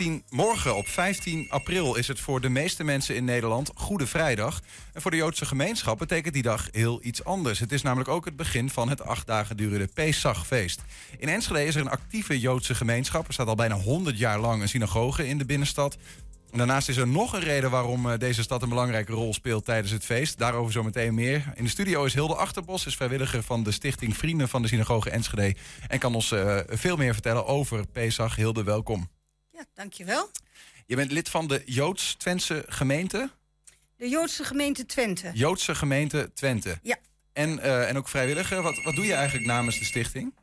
15, morgen op 15 april is het voor de meeste mensen in Nederland Goede Vrijdag. En voor de Joodse gemeenschap betekent die dag heel iets anders. Het is namelijk ook het begin van het acht dagen durende Pesachfeest. In Enschede is er een actieve Joodse gemeenschap. Er staat al bijna 100 jaar lang een synagoge in de binnenstad. En daarnaast is er nog een reden waarom eh, deze stad een belangrijke rol speelt tijdens het feest. Daarover zometeen meer. In de studio is Hilde Achterbos, is vrijwilliger van de stichting Vrienden van de Synagoge Enschede. En kan ons uh, veel meer vertellen over Pesach. Hilde, welkom. Ja, dankjewel. Je bent lid van de Joods-Twentse gemeente? De Joodse gemeente Twente. Joodse gemeente Twente. Ja. En, uh, en ook vrijwilliger. Wat, wat doe je eigenlijk namens de stichting?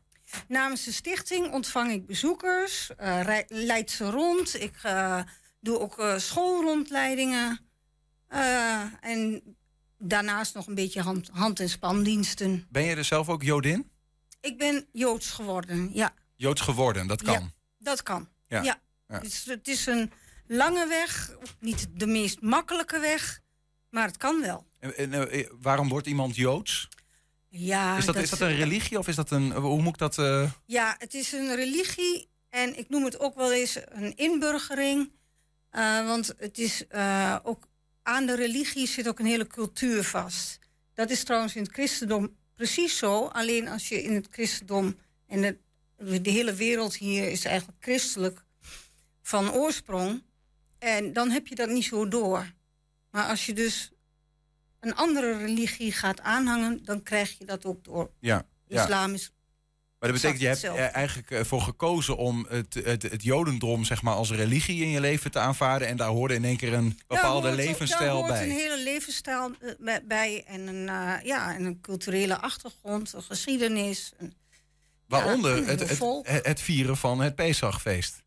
Namens de stichting ontvang ik bezoekers, uh, leid ze rond. Ik uh, doe ook uh, schoolrondleidingen. en daarnaast nog een beetje hand, hand- en spandiensten. Ben je er zelf ook Jodin? Ik ben Joods geworden, ja. Joods geworden, dat kan? Ja, dat kan, ja. ja. Ja. Het, is, het is een lange weg, niet de meest makkelijke weg, maar het kan wel. En, en waarom wordt iemand Joods? Ja, is, dat, dat is dat een religie of is dat een. Hoe moet ik dat. Uh... Ja, het is een religie en ik noem het ook wel eens een inburgering. Uh, want het is uh, ook aan de religie zit ook een hele cultuur vast. Dat is trouwens in het christendom precies zo. Alleen als je in het christendom en de, de hele wereld hier is eigenlijk christelijk van oorsprong. En dan heb je dat niet zo door. Maar als je dus een andere religie gaat aanhangen, dan krijg je dat ook door. Ja, Islam is. Maar dat betekent, je hebt er eigenlijk voor gekozen om het, het, het, Jodendom zeg maar, als religie in je leven te aanvaarden. En daar hoorde in één keer een bepaalde hoort, levensstijl daar bij. een hele levensstijl bij en een, uh, ja, en een culturele achtergrond, een geschiedenis. Een, Waaronder ja, het, het, het, vieren van het Pesachfeest.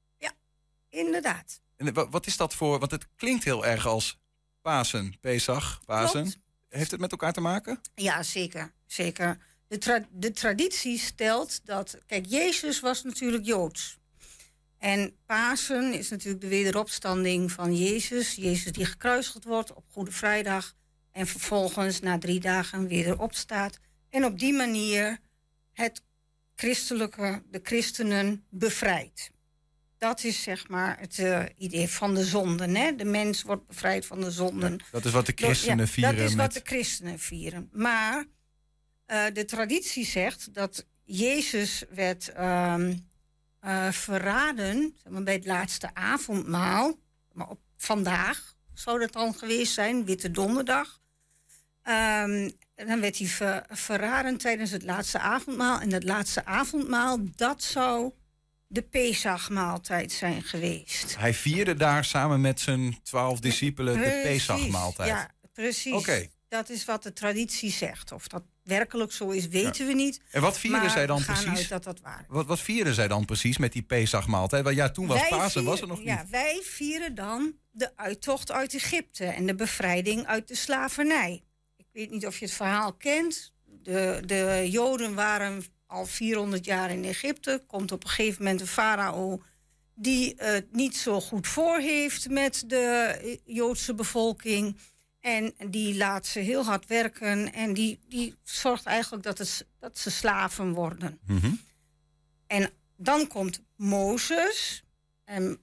Inderdaad. En wat is dat voor? Want het klinkt heel erg als Pasen, Pesach, Pasen. Klopt. Heeft het met elkaar te maken? Ja, zeker. zeker. De, tra de traditie stelt dat. Kijk, Jezus was natuurlijk Joods. En Pasen is natuurlijk de wederopstanding van Jezus. Jezus die gekruisigd wordt op Goede Vrijdag. En vervolgens na drie dagen weer opstaat. En op die manier het christelijke, de christenen bevrijdt. Dat is zeg maar het uh, idee van de zonden. Hè? De mens wordt bevrijd van de zonden. Ja, dat is wat de christenen ja, vieren. Dat is met... wat de christenen vieren. Maar uh, de traditie zegt dat Jezus werd uh, verraden zeg maar, bij het laatste avondmaal. Maar op vandaag zou dat dan geweest zijn, Witte Donderdag. Um, dan werd hij ver, verraden tijdens het laatste avondmaal. En dat laatste avondmaal, dat zou de Pesachmaaltijd zijn geweest. Hij vierde daar samen met zijn twaalf discipelen precies, de Pesachmaaltijd. Ja, precies. Okay. Dat is wat de traditie zegt. Of dat werkelijk zo is, weten ja. we niet. En wat vierden maar zij dan precies? Uit dat dat waar. Wat, wat vierden zij dan precies met die Pesachmaaltijd? Want ja, toen was Pasen, vieren, was er nog ja, niet. Wij vieren dan de uittocht uit Egypte en de bevrijding uit de slavernij. Ik weet niet of je het verhaal kent. De, de Joden waren al 400 jaar in Egypte. Komt op een gegeven moment een farao die het niet zo goed voor heeft met de Joodse bevolking. En die laat ze heel hard werken en die, die zorgt eigenlijk dat, het, dat ze slaven worden. Mm -hmm. En dan komt Mozes. En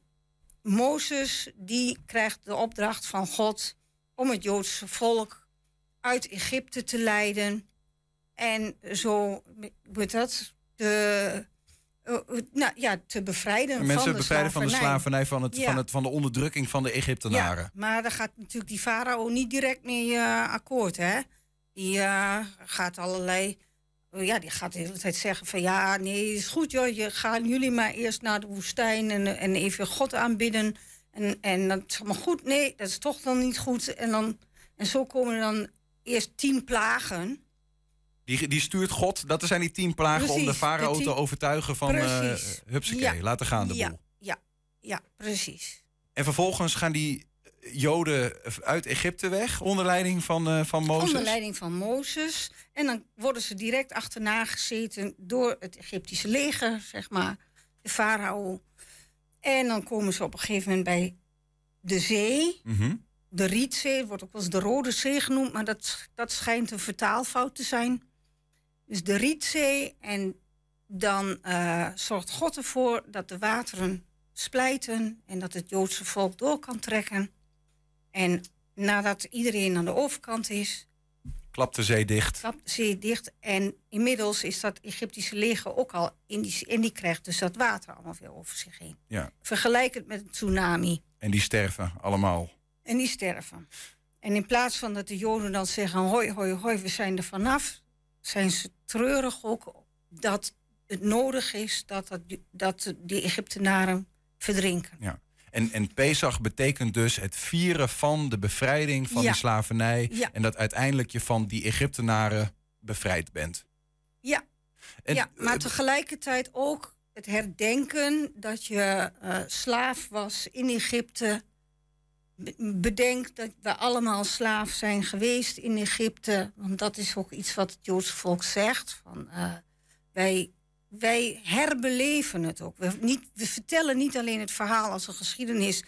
Mozes die krijgt de opdracht van God om het Joodse volk uit Egypte te leiden. En zo, wordt dat, de, uh, nou, ja, te bevrijden mensen van de bevrijden van de slavernij, van, het, ja. van, het, van de onderdrukking van de Egyptenaren. Ja, maar daar gaat natuurlijk die farao niet direct mee uh, akkoord, hè? Die uh, gaat allerlei... Ja, die gaat de hele tijd zeggen van... Ja, nee, is goed joh, je, gaan jullie maar eerst naar de woestijn... en, en even God aanbidden. En, en dan is maar goed, nee, dat is toch dan niet goed. En, dan, en zo komen er dan eerst tien plagen... Die, die stuurt God, dat zijn die tien plagen precies, om de farao tien... te overtuigen van uh, hupsakee, ja. laten gaan de ja, boel. Ja, ja, precies. En vervolgens gaan die Joden uit Egypte weg onder leiding van, uh, van Mozes? Onder leiding van Mozes. En dan worden ze direct achterna gezeten door het Egyptische leger, zeg maar, de farao. En dan komen ze op een gegeven moment bij de zee. Mm -hmm. De Rietzee, wordt ook wel eens de Rode Zee genoemd, maar dat, dat schijnt een vertaalfout te zijn. Dus de Rietzee. En dan uh, zorgt God ervoor dat de wateren splijten en dat het Joodse volk door kan trekken. En nadat iedereen aan de overkant is, Klapt de zee dicht. klapt de zee dicht. En inmiddels is dat Egyptische leger ook al in die, en die krijgt dus dat water allemaal weer over zich heen. Ja. Vergelijk het met een tsunami. En die sterven allemaal. En die sterven. En in plaats van dat de Joden dan zeggen: hoi, hoi, hoi, we zijn er vanaf, zijn ze treurig ook dat het nodig is dat, dat, dat die Egyptenaren verdrinken. Ja. En, en Pesach betekent dus het vieren van de bevrijding van Ja. die slavernij. Ja. En dat uiteindelijk je van die Egyptenaren bevrijd bent. Ja, En, ja, maar tegelijkertijd ook het herdenken dat je eh, slaaf was in Egypte. Be- Bedenk dat we allemaal slaaf zijn geweest in Egypte. Want dat is ook iets wat het Joodse volk zegt. Van, eh, wij, wij herbeleven het ook. We, niet, we vertellen niet alleen het verhaal als een geschiedenis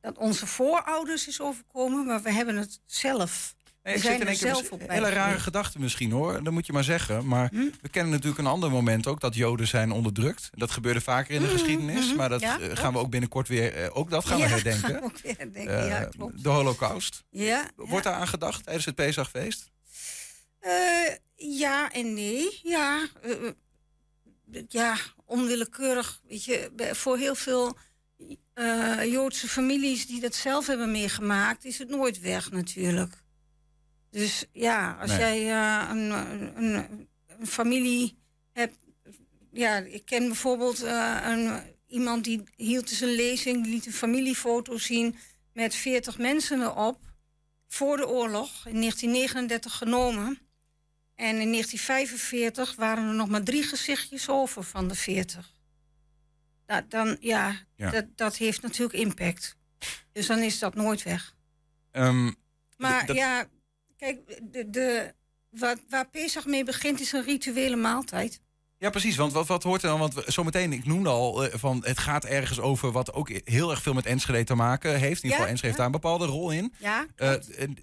dat onze voorouders is overkomen, maar we hebben het zelf. Nee, ik zit in één keer op hele rare gedachten misschien hoor. Dat moet je maar zeggen. Maar Hm? we kennen natuurlijk een ander moment ook dat Joden zijn onderdrukt. Dat gebeurde vaker in de Mhm, geschiedenis. mhm. Maar dat Ja, eh, gaan we ook binnenkort weer. eh, ook dat gaan we Ja, herdenken. gaan we ook weer herdenken. ja, Eh, klopt. de Holocaust. Ja, Wordt daar aan gedacht tijdens het Pesachfeest? Eh, ja en nee. Ja, eh, eh, ja, onwillekeurig. Weet je, voor heel veel eh, Joodse families die dat zelf hebben meegemaakt, is het nooit weg natuurlijk. Dus ja, als Nee. jij eh, een, een, een familie hebt. Ja, ik ken bijvoorbeeld eh, een, iemand die hield dus een lezing, die liet een familiefoto zien met 40 mensen erop. Voor de oorlog, in 1939 genomen. En in 1945 waren er nog maar drie gezichtjes over van de 40. Nou, dan, ja, Ja. Dat, dat heeft natuurlijk impact. Dus dan is dat nooit weg. Ehm, Maar ja, kijk, de, de, wat, waar Pesach mee begint is een rituele maaltijd. ja, precies. Want wat, wat hoort er dan? Want we- zometeen, ik noemde al, eh, van het gaat ergens over wat ook heel erg veel met Enschede te maken heeft. In ieder Ja, geval, Enschede heeft ja. daar een bepaalde rol in. Ja, Eh,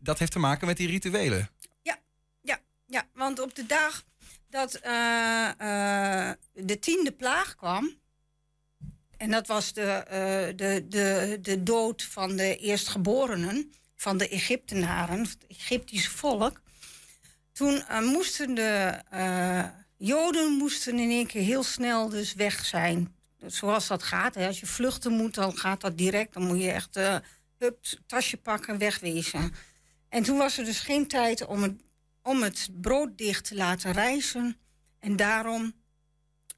dat heeft te maken met die rituelen. ja, want op de dag dat eh, de tiende plaag kwam... en dat was de, de, de, de dood van de eerstgeborenen... van de Egyptenaren, het Egyptische volk... toen eh, moesten de eh, Joden moesten in één keer heel snel dus weg zijn. Zoals dat gaat. Hè. Als je vluchten moet, dan gaat dat direct. Dan moet je echt eh hup, tasje pakken, wegwezen. En toen was er dus geen tijd om het, om het brood dicht te laten rijzen. En daarom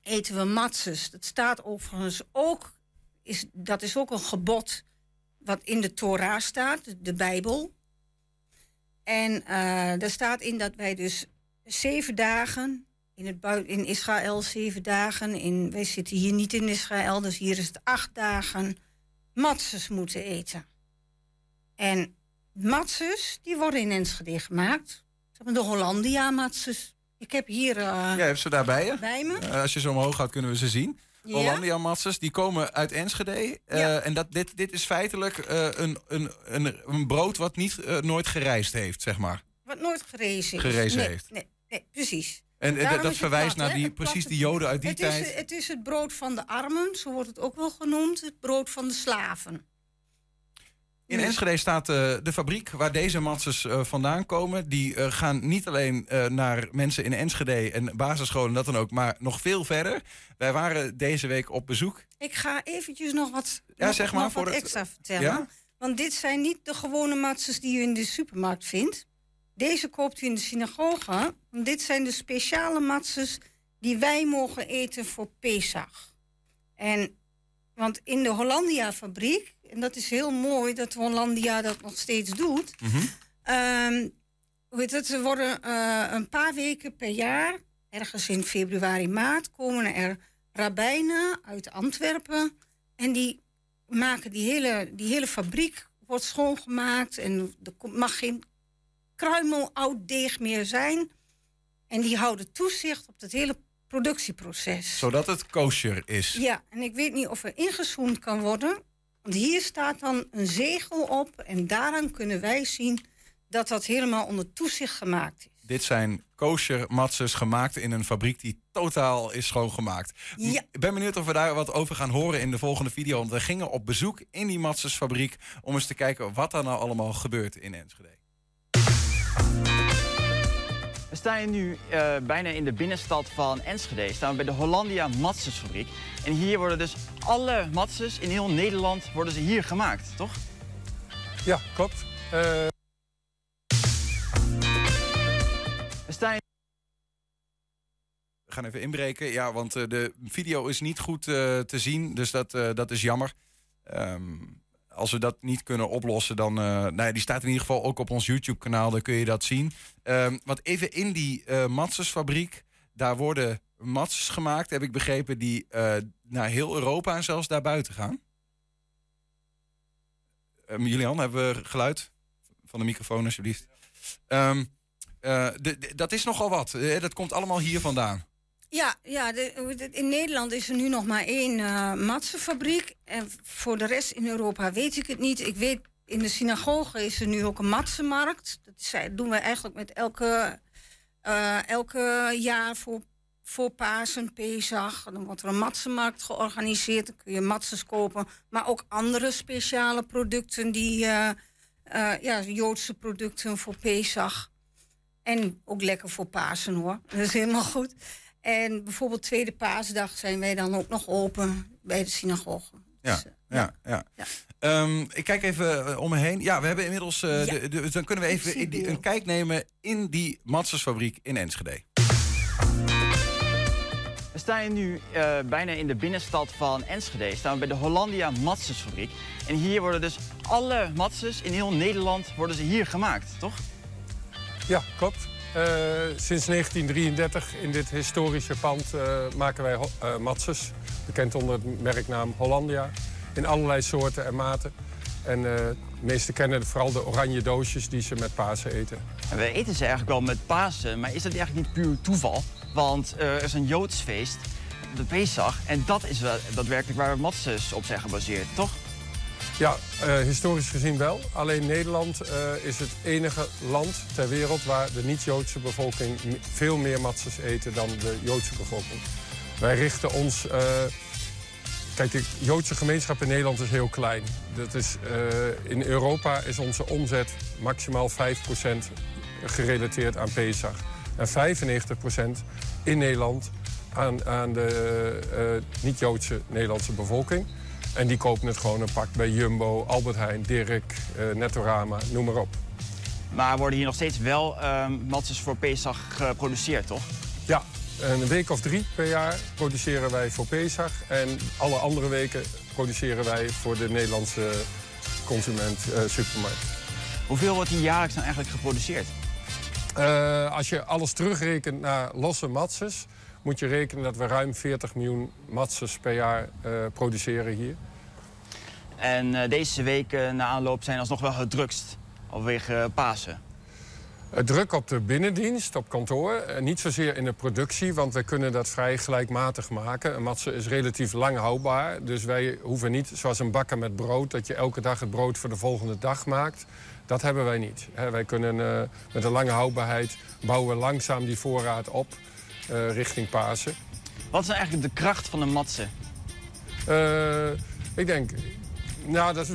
eten we matzes. Dat staat overigens ook, is, dat is ook een gebod wat in de Torah staat, de, Bijbel. En eh daar staat in dat wij dus zeven dagen, in, het in Israël zeven dagen, in, wij zitten hier niet in Israël, dus hier is het acht dagen, matzes moeten eten. En matzes, die worden in Enschede gemaakt. De Hollandia matzes. Ik heb hier eh, Ja, heb ze daarbij je? bij me. Eh, als je ze omhoog gaat, kunnen we ze zien. Ja. Hollandia Matzes, die komen uit Enschede. Eh. En dat, dit, dit is feitelijk eh, een, een, een, een brood wat niet, eh, nooit gerijst heeft, zeg maar. Wat nooit gerezen is. Gerezen nee, heeft. Nee, nee, precies. En Daarom dat verwijst plat, naar die, precies die joden uit die het tijd. Is, het is het brood van de armen, zo wordt het ook wel genoemd. Het brood van de slaven. In Enschede staat eh, de fabriek waar deze matzes eh, vandaan komen. Die eh, gaan niet alleen naar mensen in Enschede en basisscholen en dat dan ook, maar nog veel verder. Wij waren deze week op bezoek. Ik ga eventjes nog wat, Ja, nog, zeg maar, nog voor wat het- extra vertellen. Ja? Want dit zijn niet de gewone matzes die u in de supermarkt vindt. Deze koopt u in de synagoge. Want dit zijn de speciale matzes die wij mogen eten voor Pesach. En, want in de Hollandia-fabriek, en dat is heel mooi dat Hollandia dat nog steeds doet... Mhm. Ehm, heet het? Er worden eh, een paar weken per jaar, ergens in februari, maart, komen er rabbijnen uit Antwerpen. En die maken die hele, die hele fabriek wordt schoongemaakt. En er mag geen kruimel oud deeg meer zijn. En die houden toezicht op het hele productieproces. Zodat het kosher is. Ja, en ik weet niet of er ingezoomd kan worden. Want hier staat dan een zegel op. En daaraan kunnen wij zien dat dat helemaal onder toezicht gemaakt is. Dit zijn kosher matzes gemaakt in een fabriek die totaal is schoongemaakt. Ja. Ik ben benieuwd of we daar wat over gaan horen in de volgende video. Want we gingen op bezoek in die matzesfabriek om eens te kijken wat er nou allemaal gebeurt in Enschede. We staan hier nu eh, bijna in de binnenstad van Enschede. Staan we bij de Hollandia Matsesfabriek. En hier worden dus alle matses in heel Nederland worden ze hier gemaakt, toch? Ja, klopt. Uh... We staan We gaan even inbreken, ja, want uh, de video is niet goed uh, te zien, dus dat, dat is jammer. Um, als we dat niet kunnen oplossen, dan. Uh, nou ja, die staat in ieder geval ook op ons YouTube-kanaal, daar kun je dat zien. Um, want even in die uh, Matsesfabriek, daar worden mats gemaakt, heb ik begrepen, die uh, naar heel Europa en zelfs daarbuiten gaan. Um, Julian, hebben we geluid van de microfoon, alsjeblieft? Um, dat is nogal wat. dat komt allemaal hier vandaan. Ja, ja in Nederland is er nu nog maar één uh, matsenfabriek. En voor de rest in Europa weet ik het niet. Ik weet, in de synagoge is er nu ook een matsenmarkt. Dat doen we eigenlijk met elke, uh, elke jaar voor, voor Pasen, Pesach. Dan wordt er een matsenmarkt georganiseerd. Dan kun je matzes kopen. Maar ook andere speciale producten, die, uh, ja, Joodse producten voor Pesach. En ook lekker voor Pasen hoor. Dat is helemaal goed. En bijvoorbeeld tweede paasdag zijn wij dan ook nog open bij de synagoge. Ja, dus, uh, ja, ja. ja. Um, ik kijk even uh, om me heen. Ja, we hebben inmiddels. Uh, ja. de, de, dan kunnen we even in die, een kijk nemen in die Matsersfabriek in Enschede. We staan hier nu uh, bijna in de binnenstad van Enschede. Staan we bij de Hollandia Matsesfabriek. En hier worden dus alle matses in heel Nederland worden ze hier gemaakt, toch? Ja, klopt. Uh, sinds 1933 in dit historische pand uh, maken wij uh, matses. Bekend onder het merknaam Hollandia. In allerlei soorten en maten. En de meesten kennen vooral de oranje doosjes die ze met Pasen eten. En we eten ze eigenlijk wel met Pasen, maar is dat eigenlijk niet puur toeval? Want er is een Joods feest, de Pesach. En dat is wel daadwerkelijk waar matses op zijn gebaseerd, toch? Ja, uh, historisch gezien wel. Alleen Nederland uh, is het enige land ter wereld waar de niet-Joodse bevolking veel meer matzes eten dan de Joodse bevolking. Wij richten ons. Uh, kijk, de Joodse gemeenschap in Nederland is heel klein. Dat is, in Europa is onze omzet maximaal 5% gerelateerd aan Pesach. En 95% in Nederland aan, aan de niet-Joodse Nederlandse bevolking. En die kopen het gewoon een pak bij Jumbo, Albert Heijn, Dirk, uh, Nettorama, noem maar op. Maar worden hier nog steeds wel uh, matses voor Pesach geproduceerd, toch? Ja, een week of drie per jaar produceren wij voor Pesach. En alle andere weken produceren wij voor de Nederlandse consument uh, supermarkt. Hoeveel wordt hier jaarlijks dan eigenlijk geproduceerd? Uh, als je alles terugrekent naar losse matses moet je rekenen dat we ruim 40 miljoen matses per jaar uh, produceren hier. En uh, deze weken na aanloop zijn alsnog wel het drukst, vanwege uh, Pasen. Druk op de binnendienst, op kantoor. Niet zozeer in de productie, want wij kunnen dat vrij gelijkmatig maken. Een matse is relatief lang houdbaar. Dus wij hoeven niet, zoals een bakker met brood... dat je elke dag het brood voor de volgende dag maakt. Dat hebben wij niet. Wij kunnen met een lange houdbaarheid bouwen we langzaam die voorraad op... Uh, richting Pasen. Wat is nou eigenlijk de kracht van de matse? Uh, ik denk, nou, dat,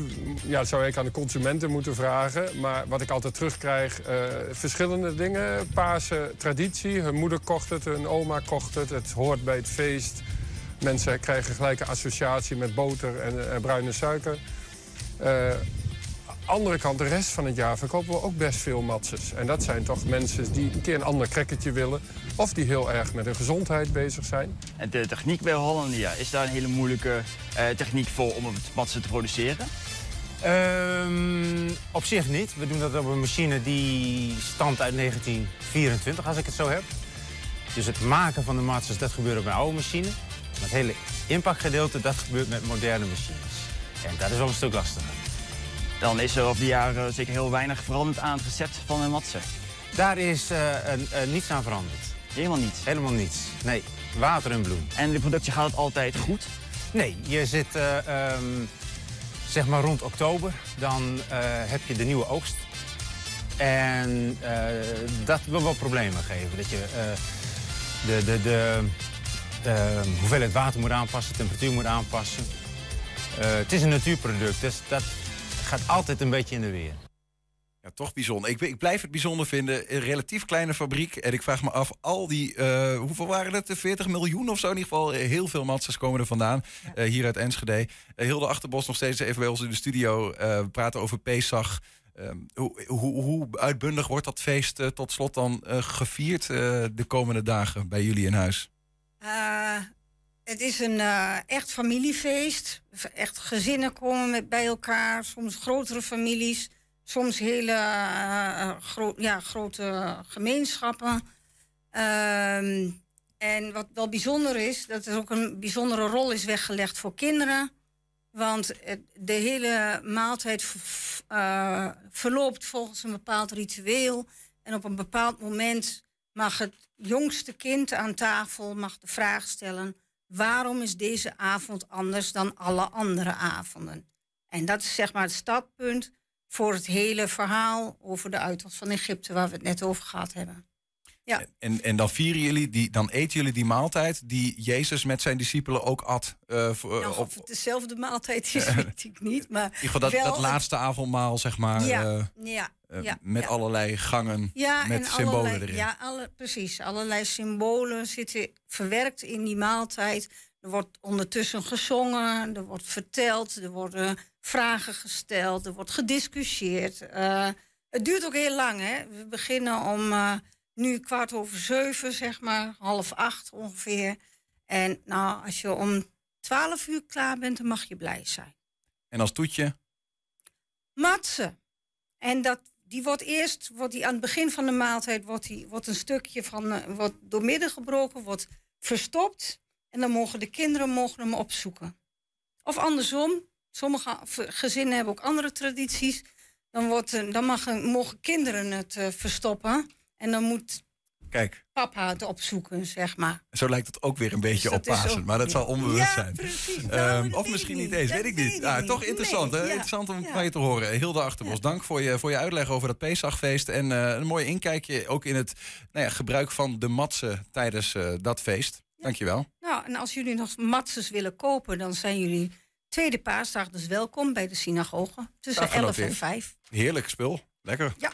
ja, dat zou ik aan de consumenten moeten vragen. Maar wat ik altijd terugkrijg, uh, verschillende dingen. Pasen, traditie. Hun moeder kocht het, hun oma kocht het. Het hoort bij het feest. Mensen krijgen gelijk een associatie met boter en, en bruine suiker. andere kant, de rest van het jaar verkopen we ook best veel matses. En dat zijn toch mensen die een keer een ander crackertje willen. Of die heel erg met hun gezondheid bezig zijn. En de techniek bij Hollandia, is daar een hele moeilijke uh, techniek voor om het matsen te produceren? Um, op zich niet. We doen dat op een machine die stamt uit 1924, als ik het zo heb. Dus het maken van de matses, dat gebeurt op een oude machine. Maar het hele impactgedeelte, dat gebeurt met moderne machines. En dat is wel een stuk lastiger. Dan is er over de jaren zeker heel weinig veranderd aan het recept van een matse. Daar is uh, uh, niets aan veranderd. Helemaal niets? Helemaal niets. Nee, water en bloem. En de productie gaat het altijd goed? Nee, je zit uh, um, zeg maar rond oktober. Dan heb je de nieuwe oogst. En eh, dat wil wel problemen geven. Dat je eh, de, de, de uh, hoeveelheid water moet aanpassen, de temperatuur moet aanpassen. het is een natuurproduct, dus dat gaat altijd een beetje in de weer. Ja, toch bijzonder. Ik, ik, blijf het bijzonder vinden. Een relatief kleine fabriek. En ik vraag me af, al die, uh, hoeveel waren het? 40 miljoen of zo in ieder geval. Heel veel matzes komen er vandaan. Ja. Uh, hier uit Enschede. Uh, Hilde Achterbos nog steeds even bij ons in de studio. we praten over Pesach. Ehm, hoe, hoe, hoe, uitbundig wordt dat feest tot slot dan gevierd de komende dagen bij jullie in huis? het is een echt familiefeest. Echt gezinnen komen met bij elkaar. Soms grotere families soms hele uh, gro ja, grote gemeenschappen. Ehm, en wat wel bijzonder is, dat er ook een bijzondere rol is weggelegd voor kinderen. Want de hele maaltijd uh, verloopt volgens een bepaald ritueel. En op een bepaald moment mag het jongste kind aan tafel mag de vraag stellen: waarom is deze avond anders dan alle andere avonden? En dat is zeg maar het startpunt voor het hele verhaal over de uittocht van Egypte, waar we het net over gehad hebben. Ja. En, en dan vieren jullie die, dan eten jullie die maaltijd die Jezus met zijn discipelen ook at. Uh, voor, nou, het dezelfde maaltijd is, weet ik niet. Maar in ieder geval dat, dat laatste avondmaal, zeg maar. Ja, uh, ja, uh, ja met ja. allerlei gangen, ja, met symbolen allerlei, erin. Ja, alle, precies. Allerlei symbolen zitten verwerkt in die maaltijd. Er wordt ondertussen gezongen, er wordt verteld, er worden vragen gesteld, er wordt gediscussieerd. Uh, het duurt ook heel lang. Hè? We beginnen om uh, nu kwart over zeven, zeg maar, half acht ongeveer. En nou, als je om twaalf uur klaar bent, dan mag je blij zijn. En als toetje? Matsen. En dat, die wordt eerst, wordt die aan het begin van de maaltijd, wordt, die, wordt een stukje van, uh, wordt doormidden gebroken, wordt verstopt. En dan mogen de kinderen mogen hem opzoeken. Of andersom, sommige gezinnen hebben ook andere tradities. Dan, wordt, dan mag, mogen kinderen het uh, verstoppen. En dan moet Kijk. papa het opzoeken, zeg maar. Zo lijkt het ook weer een beetje dus op Pasen. Maar dat zal onbewust ja, zijn. Precies. Um, nou, of misschien niet eens, weet ik niet. Ah, toch interessant, hè? Interessant om van je te horen. Hilde Achterbos, dank voor je, voor je uitleg over dat Pesachfeest. En uh, een mooi inkijkje ook in het nou ja, gebruik van de matsen tijdens uh, dat feest. Dankjewel. Nou, en als jullie nog matses willen kopen, dan zijn jullie tweede paasdag dus welkom bij de synagoge tussen 11 en 5. Heerlijk spul. Lekker. Ja.